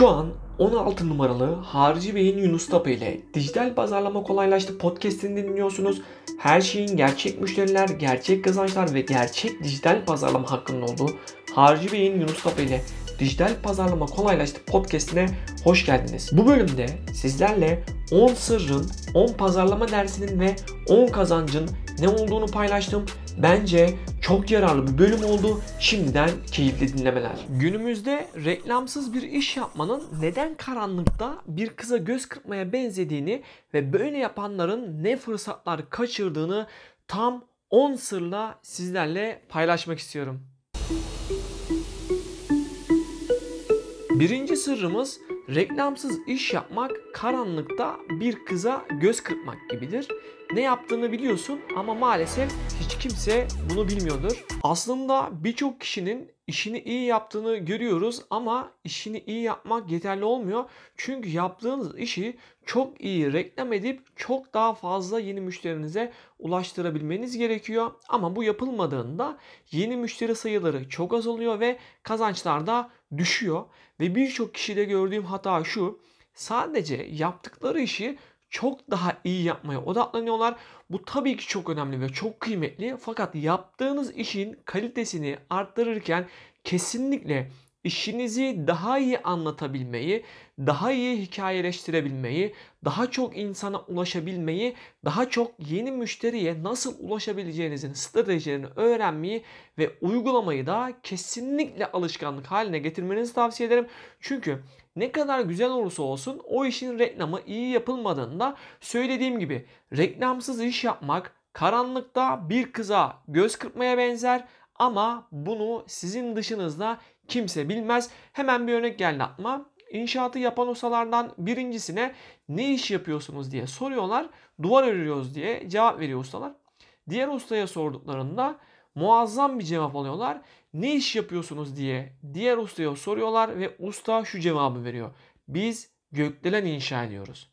Şu an 16 numaralı Harcı Bey'in Yunus Tapa ile Dijital Pazarlama Kolaylaştı podcast'ini dinliyorsunuz. Her şeyin gerçek müşteriler, gerçek kazançlar ve gerçek dijital pazarlama hakkında olduğu Harcı Bey'in Yunus Tapa ile Dijital Pazarlama Kolaylaştı podcast'ine hoş geldiniz. Bu bölümde sizlerle 10 sırrın, 10 pazarlama dersinin ve 10 kazancın ne olduğunu paylaştım. Bence çok yararlı bir bölüm oldu. Şimdiden keyifli dinlemeler. Günümüzde reklamsız bir iş yapmanın neden karanlıkta bir kıza göz kırpmaya benzediğini ve böyle yapanların ne fırsatlar kaçırdığını tam 10 sırla sizlerle paylaşmak istiyorum. Birinci sırrımız reklamsız iş yapmak karanlıkta bir kıza göz kırpmak gibidir. Ne yaptığını biliyorsun ama maalesef hiç kimse bunu bilmiyordur. Aslında birçok kişinin işini iyi yaptığını görüyoruz ama işini iyi yapmak yeterli olmuyor. Çünkü yaptığınız işi çok iyi reklam edip çok daha fazla yeni müşterinize ulaştırabilmeniz gerekiyor. Ama bu yapılmadığında yeni müşteri sayıları çok az oluyor ve kazançlar da düşüyor. Ve birçok kişide gördüğüm hata şu. Sadece yaptıkları işi çok daha iyi yapmaya odaklanıyorlar. Bu tabii ki çok önemli ve çok kıymetli. Fakat yaptığınız işin kalitesini arttırırken kesinlikle işinizi daha iyi anlatabilmeyi, daha iyi hikayeleştirebilmeyi, daha çok insana ulaşabilmeyi, daha çok yeni müşteriye nasıl ulaşabileceğinizin stratejilerini öğrenmeyi ve uygulamayı da kesinlikle alışkanlık haline getirmenizi tavsiye ederim. Çünkü ne kadar güzel olursa olsun o işin reklamı iyi yapılmadığında söylediğim gibi reklamsız iş yapmak karanlıkta bir kıza göz kırpmaya benzer ama bunu sizin dışınızda kimse bilmez. Hemen bir örnek geldi aklıma. İnşaatı yapan ustalardan birincisine ne iş yapıyorsunuz diye soruyorlar. Duvar örüyoruz diye cevap veriyor ustalar. Diğer ustaya sorduklarında muazzam bir cevap alıyorlar. Ne iş yapıyorsunuz diye diğer ustaya soruyorlar ve usta şu cevabı veriyor. Biz gökdelen inşa ediyoruz.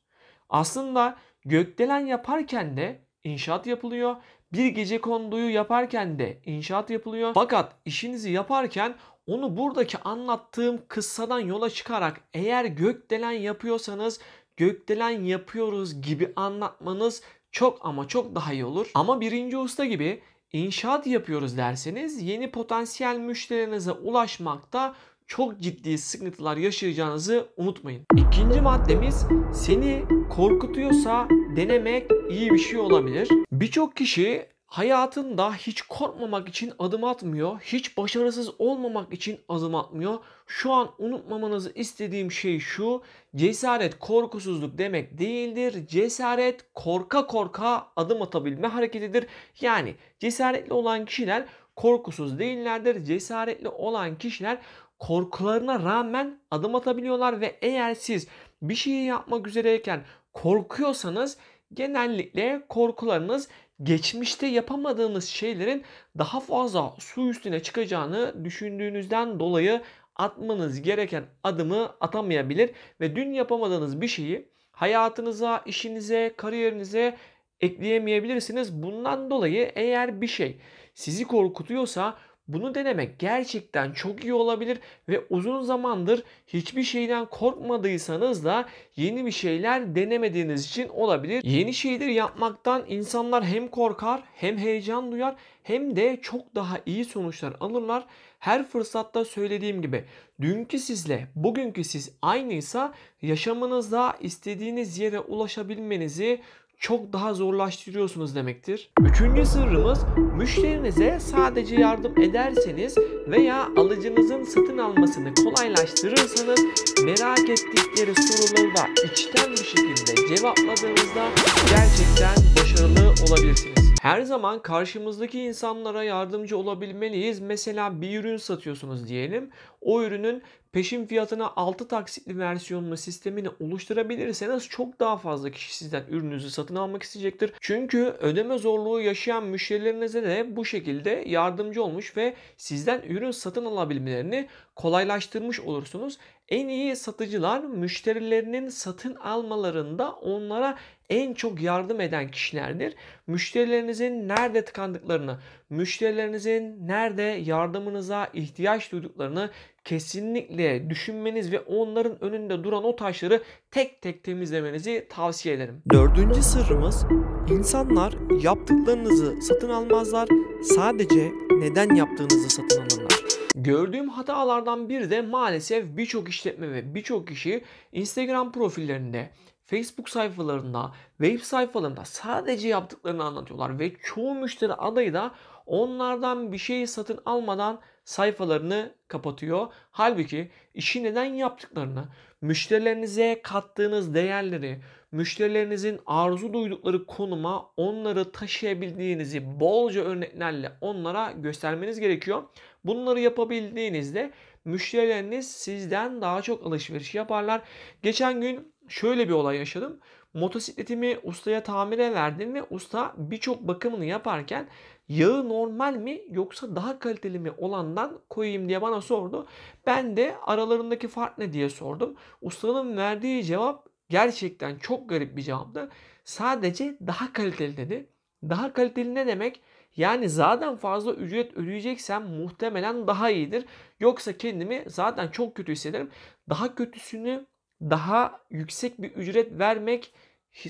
Aslında gökdelen yaparken de inşaat yapılıyor. Bir gece konduyu yaparken de inşaat yapılıyor. Fakat işinizi yaparken onu buradaki anlattığım kıssadan yola çıkarak eğer gökdelen yapıyorsanız gökdelen yapıyoruz gibi anlatmanız çok ama çok daha iyi olur. Ama birinci usta gibi inşaat yapıyoruz derseniz yeni potansiyel müşterinize ulaşmakta çok ciddi sıkıntılar yaşayacağınızı unutmayın. İkinci maddemiz seni korkutuyorsa denemek iyi bir şey olabilir. Birçok kişi hayatında hiç korkmamak için adım atmıyor. Hiç başarısız olmamak için adım atmıyor. Şu an unutmamanızı istediğim şey şu. Cesaret korkusuzluk demek değildir. Cesaret korka korka adım atabilme hareketidir. Yani cesaretli olan kişiler korkusuz değillerdir. Cesaretli olan kişiler korkularına rağmen adım atabiliyorlar ve eğer siz bir şeyi yapmak üzereyken korkuyorsanız genellikle korkularınız geçmişte yapamadığınız şeylerin daha fazla su üstüne çıkacağını düşündüğünüzden dolayı atmanız gereken adımı atamayabilir ve dün yapamadığınız bir şeyi hayatınıza, işinize, kariyerinize ekleyemeyebilirsiniz. Bundan dolayı eğer bir şey sizi korkutuyorsa bunu denemek gerçekten çok iyi olabilir ve uzun zamandır hiçbir şeyden korkmadıysanız da yeni bir şeyler denemediğiniz için olabilir. Yeni şeyler yapmaktan insanlar hem korkar hem heyecan duyar hem de çok daha iyi sonuçlar alırlar. Her fırsatta söylediğim gibi dünkü sizle bugünkü siz aynıysa yaşamınızda istediğiniz yere ulaşabilmenizi çok daha zorlaştırıyorsunuz demektir. Üçüncü sırrımız müşterinize sadece yardım ederseniz veya alıcınızın satın almasını kolaylaştırırsanız merak ettikleri soruları da içten bir şekilde cevapladığınızda gerçekten başarılı olabilirsiniz. Her zaman karşımızdaki insanlara yardımcı olabilmeliyiz. Mesela bir ürün satıyorsunuz diyelim. O ürünün peşin fiyatına 6 taksitli versiyonunu sistemini oluşturabilirseniz çok daha fazla kişi sizden ürününüzü satın almak isteyecektir. Çünkü ödeme zorluğu yaşayan müşterilerinize de bu şekilde yardımcı olmuş ve sizden ürün satın alabilmelerini kolaylaştırmış olursunuz. En iyi satıcılar müşterilerinin satın almalarında onlara en çok yardım eden kişilerdir. Müşterilerinizin nerede tıkandıklarını, müşterilerinizin nerede yardımınıza ihtiyaç duyduklarını kesinlikle düşünmeniz ve onların önünde duran o taşları tek tek temizlemenizi tavsiye ederim. Dördüncü sırrımız insanlar yaptıklarınızı satın almazlar. Sadece neden yaptığınızı satın alırlar. Gördüğüm hatalardan biri de maalesef birçok işletme ve birçok kişi Instagram profillerinde, Facebook sayfalarında, web sayfalarında sadece yaptıklarını anlatıyorlar ve çoğu müşteri adayı da onlardan bir şey satın almadan sayfalarını kapatıyor. Halbuki işi neden yaptıklarını, müşterilerinize kattığınız değerleri, müşterilerinizin arzu duydukları konuma onları taşıyabildiğinizi bolca örneklerle onlara göstermeniz gerekiyor. Bunları yapabildiğinizde müşterileriniz sizden daha çok alışveriş yaparlar. Geçen gün şöyle bir olay yaşadım. Motosikletimi ustaya tamire verdim ve usta birçok bakımını yaparken yağı normal mi yoksa daha kaliteli mi olandan koyayım diye bana sordu. Ben de aralarındaki fark ne diye sordum. Ustanın verdiği cevap gerçekten çok garip bir cevaptı. Sadece daha kaliteli dedi. Daha kaliteli ne demek? Yani zaten fazla ücret ödeyeceksem muhtemelen daha iyidir. Yoksa kendimi zaten çok kötü hissederim. Daha kötüsünü daha yüksek bir ücret vermek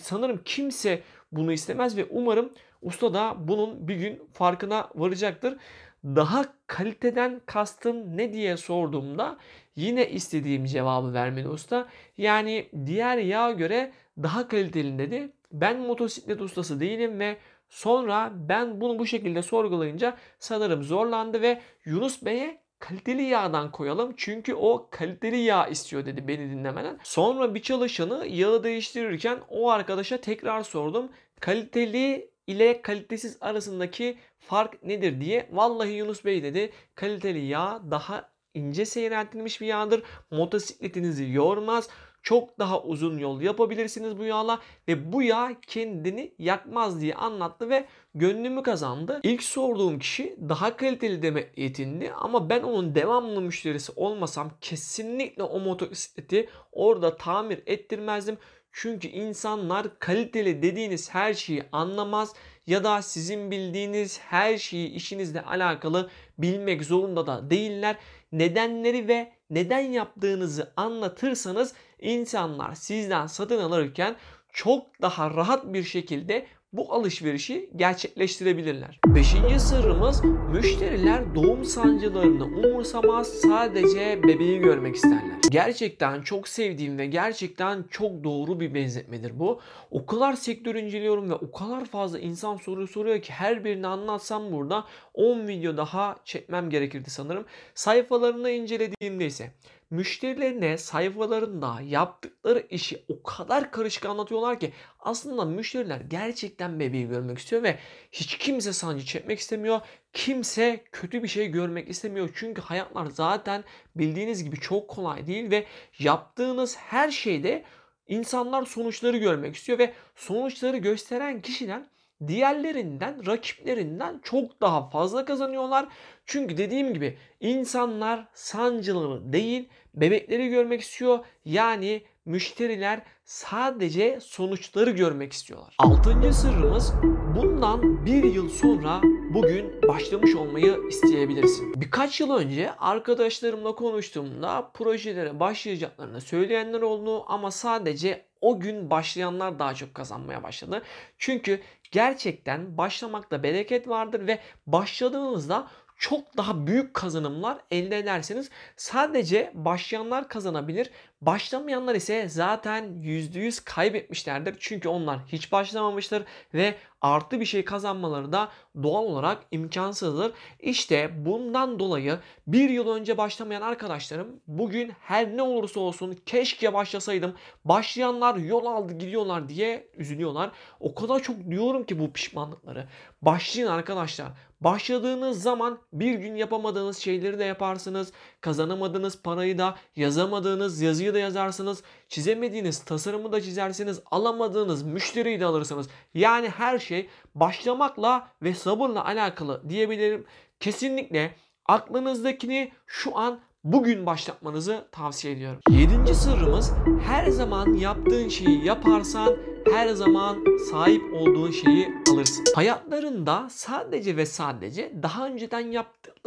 sanırım kimse bunu istemez ve umarım usta da bunun bir gün farkına varacaktır. Daha kaliteden kastın ne diye sorduğumda yine istediğim cevabı vermedi usta. Yani diğer yağa göre daha kaliteli dedi. Ben motosiklet ustası değilim ve sonra ben bunu bu şekilde sorgulayınca sanırım zorlandı ve Yunus Bey'e kaliteli yağdan koyalım çünkü o kaliteli yağ istiyor dedi beni dinlemeden. Sonra bir çalışanı yağı değiştirirken o arkadaşa tekrar sordum. Kaliteli ile kalitesiz arasındaki fark nedir diye. Vallahi Yunus Bey dedi kaliteli yağ daha ince seyreltilmiş bir yağdır. Motosikletinizi yormaz. Çok daha uzun yol yapabilirsiniz bu yağla ve bu yağ kendini yakmaz diye anlattı ve gönlümü kazandı. İlk sorduğum kişi daha kaliteli deme yetindi ama ben onun devamlı müşterisi olmasam kesinlikle o motosikleti orada tamir ettirmezdim. Çünkü insanlar kaliteli dediğiniz her şeyi anlamaz ya da sizin bildiğiniz her şeyi işinizle alakalı bilmek zorunda da değiller. Nedenleri ve neden yaptığınızı anlatırsanız insanlar sizden satın alırken çok daha rahat bir şekilde bu alışverişi gerçekleştirebilirler. Beşinci sırrımız müşteriler doğum sancılarını umursamaz sadece bebeği görmek isterler. Gerçekten çok sevdiğim ve gerçekten çok doğru bir benzetmedir bu. O kadar sektör inceliyorum ve o kadar fazla insan soru soruyor ki her birini anlatsam burada 10 video daha çekmem gerekirdi sanırım. Sayfalarını incelediğimde ise müşterilerine sayfalarında yaptıkları işi o kadar karışık anlatıyorlar ki aslında müşteriler gerçekten bebeği görmek istiyor ve hiç kimse sancı çekmek istemiyor. Kimse kötü bir şey görmek istemiyor. Çünkü hayatlar zaten bildiğiniz gibi çok kolay değil ve yaptığınız her şeyde insanlar sonuçları görmek istiyor ve sonuçları gösteren kişiler diğerlerinden, rakiplerinden çok daha fazla kazanıyorlar. Çünkü dediğim gibi insanlar sancıları değil, bebekleri görmek istiyor. Yani müşteriler sadece sonuçları görmek istiyorlar. Altıncı sırrımız bundan bir yıl sonra bugün başlamış olmayı isteyebilirsin. Birkaç yıl önce arkadaşlarımla konuştuğumda projelere başlayacaklarını söyleyenler oldu ama sadece o gün başlayanlar daha çok kazanmaya başladı. Çünkü gerçekten başlamakta bereket vardır ve başladığınızda çok daha büyük kazanımlar elde ederseniz sadece başlayanlar kazanabilir. Başlamayanlar ise zaten %100 kaybetmişlerdir. Çünkü onlar hiç başlamamıştır ve artı bir şey kazanmaları da doğal olarak imkansızdır. İşte bundan dolayı bir yıl önce başlamayan arkadaşlarım bugün her ne olursa olsun keşke başlasaydım. Başlayanlar yol aldı gidiyorlar diye üzülüyorlar. O kadar çok diyorum ki bu pişmanlıkları. Başlayın arkadaşlar. Başladığınız zaman bir gün yapamadığınız şeyleri de yaparsınız. Kazanamadığınız parayı da yazamadığınız yazıyı da yazarsınız. Çizemediğiniz tasarımı da çizersiniz. Alamadığınız müşteriyi de alırsınız. Yani her şey başlamakla ve sabırla alakalı diyebilirim. Kesinlikle aklınızdakini şu an bugün başlatmanızı tavsiye ediyorum. Yedinci sırrımız her zaman yaptığın şeyi yaparsan her zaman sahip olduğun şeyi alırsın. Hayatlarında sadece ve sadece daha önceden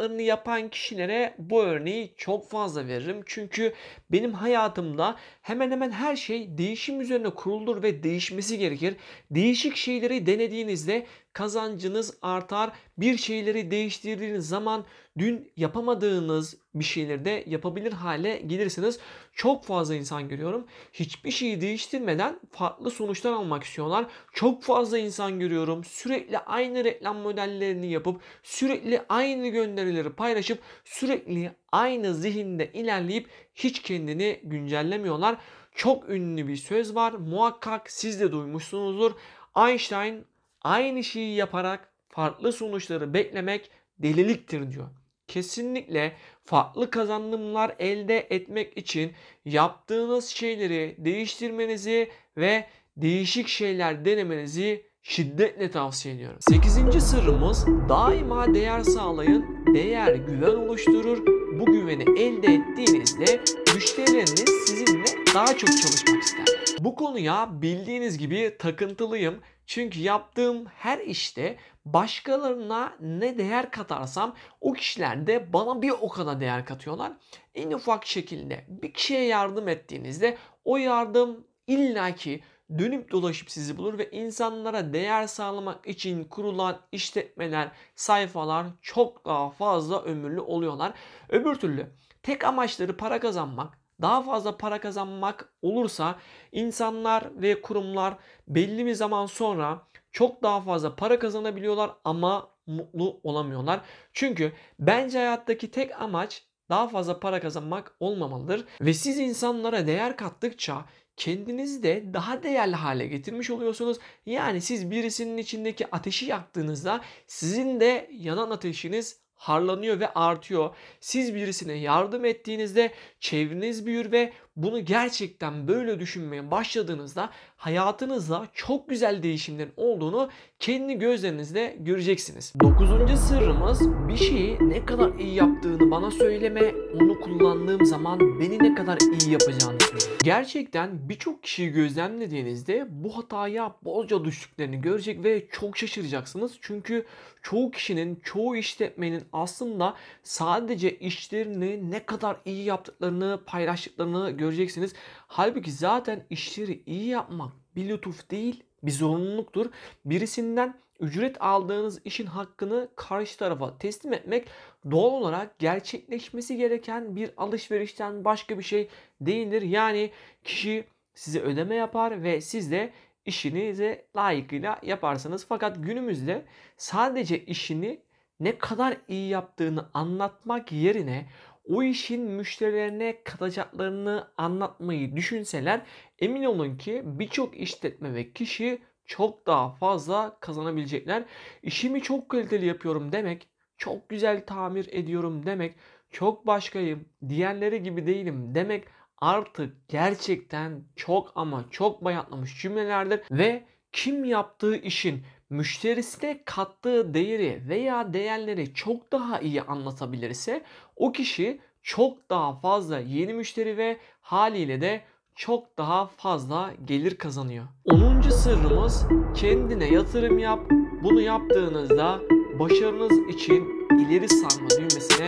yaptıklarını yapan kişilere bu örneği çok fazla veririm. Çünkü benim hayatımda hemen hemen her şey değişim üzerine kurulur ve değişmesi gerekir. Değişik şeyleri denediğinizde kazancınız artar. Bir şeyleri değiştirdiğiniz zaman dün yapamadığınız bir şeyleri de yapabilir hale gelirsiniz. Çok fazla insan görüyorum. Hiçbir şeyi değiştirmeden farklı sonuçlar almak istiyorlar. Çok fazla insan görüyorum. Sürekli aynı reklam modellerini yapıp sürekli aynı gönderileri paylaşıp sürekli aynı zihinde ilerleyip hiç kendini güncellemiyorlar. Çok ünlü bir söz var. Muhakkak siz de duymuşsunuzdur. Einstein aynı şeyi yaparak farklı sonuçları beklemek deliliktir diyor. Kesinlikle farklı kazanımlar elde etmek için yaptığınız şeyleri değiştirmenizi ve değişik şeyler denemenizi şiddetle tavsiye ediyorum. 8. sırrımız daima değer sağlayın. Değer güven oluşturur. Bu güveni elde ettiğinizde müşterileriniz sizinle daha çok çalışmak ister. Bu konuya bildiğiniz gibi takıntılıyım. Çünkü yaptığım her işte başkalarına ne değer katarsam o kişiler de bana bir o kadar değer katıyorlar. En ufak şekilde bir kişiye yardım ettiğinizde o yardım illaki dönüp dolaşıp sizi bulur ve insanlara değer sağlamak için kurulan işletmeler, sayfalar çok daha fazla ömürlü oluyorlar. Öbür türlü tek amaçları para kazanmak, daha fazla para kazanmak olursa insanlar ve kurumlar belli bir zaman sonra çok daha fazla para kazanabiliyorlar ama mutlu olamıyorlar. Çünkü bence hayattaki tek amaç daha fazla para kazanmak olmamalıdır ve siz insanlara değer kattıkça kendinizi de daha değerli hale getirmiş oluyorsunuz. Yani siz birisinin içindeki ateşi yaktığınızda sizin de yanan ateşiniz harlanıyor ve artıyor. Siz birisine yardım ettiğinizde çevreniz büyür ve bunu gerçekten böyle düşünmeye başladığınızda hayatınızda çok güzel değişimlerin olduğunu kendi gözlerinizle göreceksiniz. Dokuzuncu sırrımız bir şeyi ne kadar iyi yaptığını bana söyleme, onu kullandığım zaman beni ne kadar iyi yapacağını söyle. Gerçekten birçok kişiyi gözlemlediğinizde bu hataya bolca düştüklerini görecek ve çok şaşıracaksınız. Çünkü çoğu kişinin, çoğu işletmenin aslında sadece işlerini ne kadar iyi yaptıklarını, paylaştıklarını göreceksiniz. Halbuki zaten işleri iyi yapmak bir lütuf değil, bir zorunluluktur. Birisinden ücret aldığınız işin hakkını karşı tarafa teslim etmek doğal olarak gerçekleşmesi gereken bir alışverişten başka bir şey değildir. Yani kişi size ödeme yapar ve siz de işinizi layıkıyla yaparsınız. Fakat günümüzde sadece işini ne kadar iyi yaptığını anlatmak yerine o işin müşterilerine katacaklarını anlatmayı düşünseler emin olun ki birçok işletme ve kişi çok daha fazla kazanabilecekler. İşimi çok kaliteli yapıyorum demek, çok güzel tamir ediyorum demek, çok başkayım, diğerleri gibi değilim demek artık gerçekten çok ama çok bayatlamış cümlelerdir ve kim yaptığı işin müşterisine kattığı değeri veya değerleri çok daha iyi anlatabilirse o kişi çok daha fazla yeni müşteri ve haliyle de çok daha fazla gelir kazanıyor. 10. sırrımız kendine yatırım yap. Bunu yaptığınızda başarınız için ileri sarma düğmesine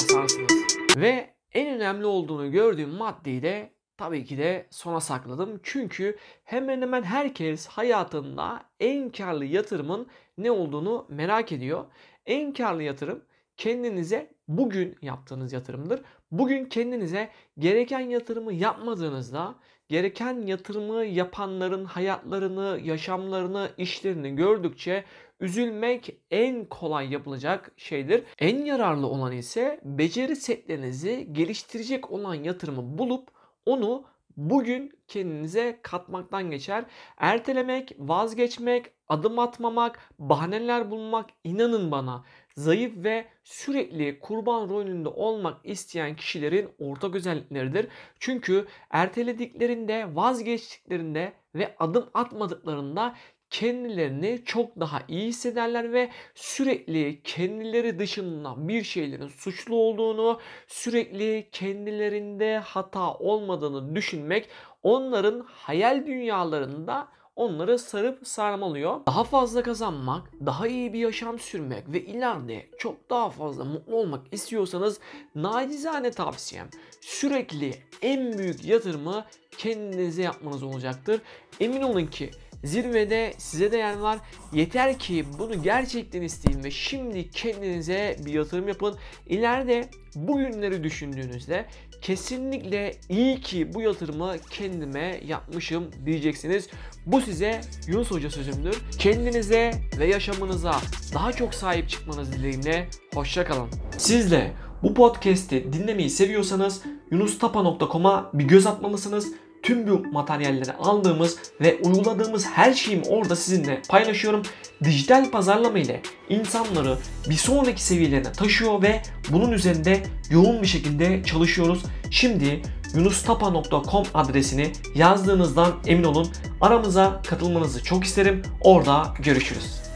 basarsınız. Ve en önemli olduğunu gördüğüm maddeyi de tabii ki de sona sakladım. Çünkü hemen hemen herkes hayatında en karlı yatırımın ne olduğunu merak ediyor. En karlı yatırım kendinize bugün yaptığınız yatırımdır. Bugün kendinize gereken yatırımı yapmadığınızda gereken yatırımı yapanların hayatlarını, yaşamlarını, işlerini gördükçe üzülmek en kolay yapılacak şeydir. En yararlı olan ise beceri setlerinizi geliştirecek olan yatırımı bulup onu bugün kendinize katmaktan geçer. Ertelemek, vazgeçmek, adım atmamak, bahaneler bulmak inanın bana zayıf ve sürekli kurban rolünde olmak isteyen kişilerin ortak özellikleridir. Çünkü ertelediklerinde, vazgeçtiklerinde ve adım atmadıklarında kendilerini çok daha iyi hissederler ve sürekli kendileri dışında bir şeylerin suçlu olduğunu, sürekli kendilerinde hata olmadığını düşünmek onların hayal dünyalarında onları sarıp sarmalıyor. Daha fazla kazanmak, daha iyi bir yaşam sürmek ve ileride çok daha fazla mutlu olmak istiyorsanız nacizane tavsiyem sürekli en büyük yatırımı kendinize yapmanız olacaktır. Emin olun ki Zirvede size de yer var. Yeter ki bunu gerçekten isteyin ve şimdi kendinize bir yatırım yapın. İleride bu günleri düşündüğünüzde kesinlikle iyi ki bu yatırımı kendime yapmışım diyeceksiniz. Bu size Yunus Hoca sözümdür. Kendinize ve yaşamınıza daha çok sahip çıkmanız dileğimle. Hoşçakalın. Siz de bu podcast'i dinlemeyi seviyorsanız yunustapa.com'a bir göz atmalısınız tüm bu materyalleri aldığımız ve uyguladığımız her şeyimi orada sizinle paylaşıyorum. Dijital pazarlama ile insanları bir sonraki seviyelerine taşıyor ve bunun üzerinde yoğun bir şekilde çalışıyoruz. Şimdi yunustapa.com adresini yazdığınızdan emin olun. Aramıza katılmanızı çok isterim. Orada görüşürüz.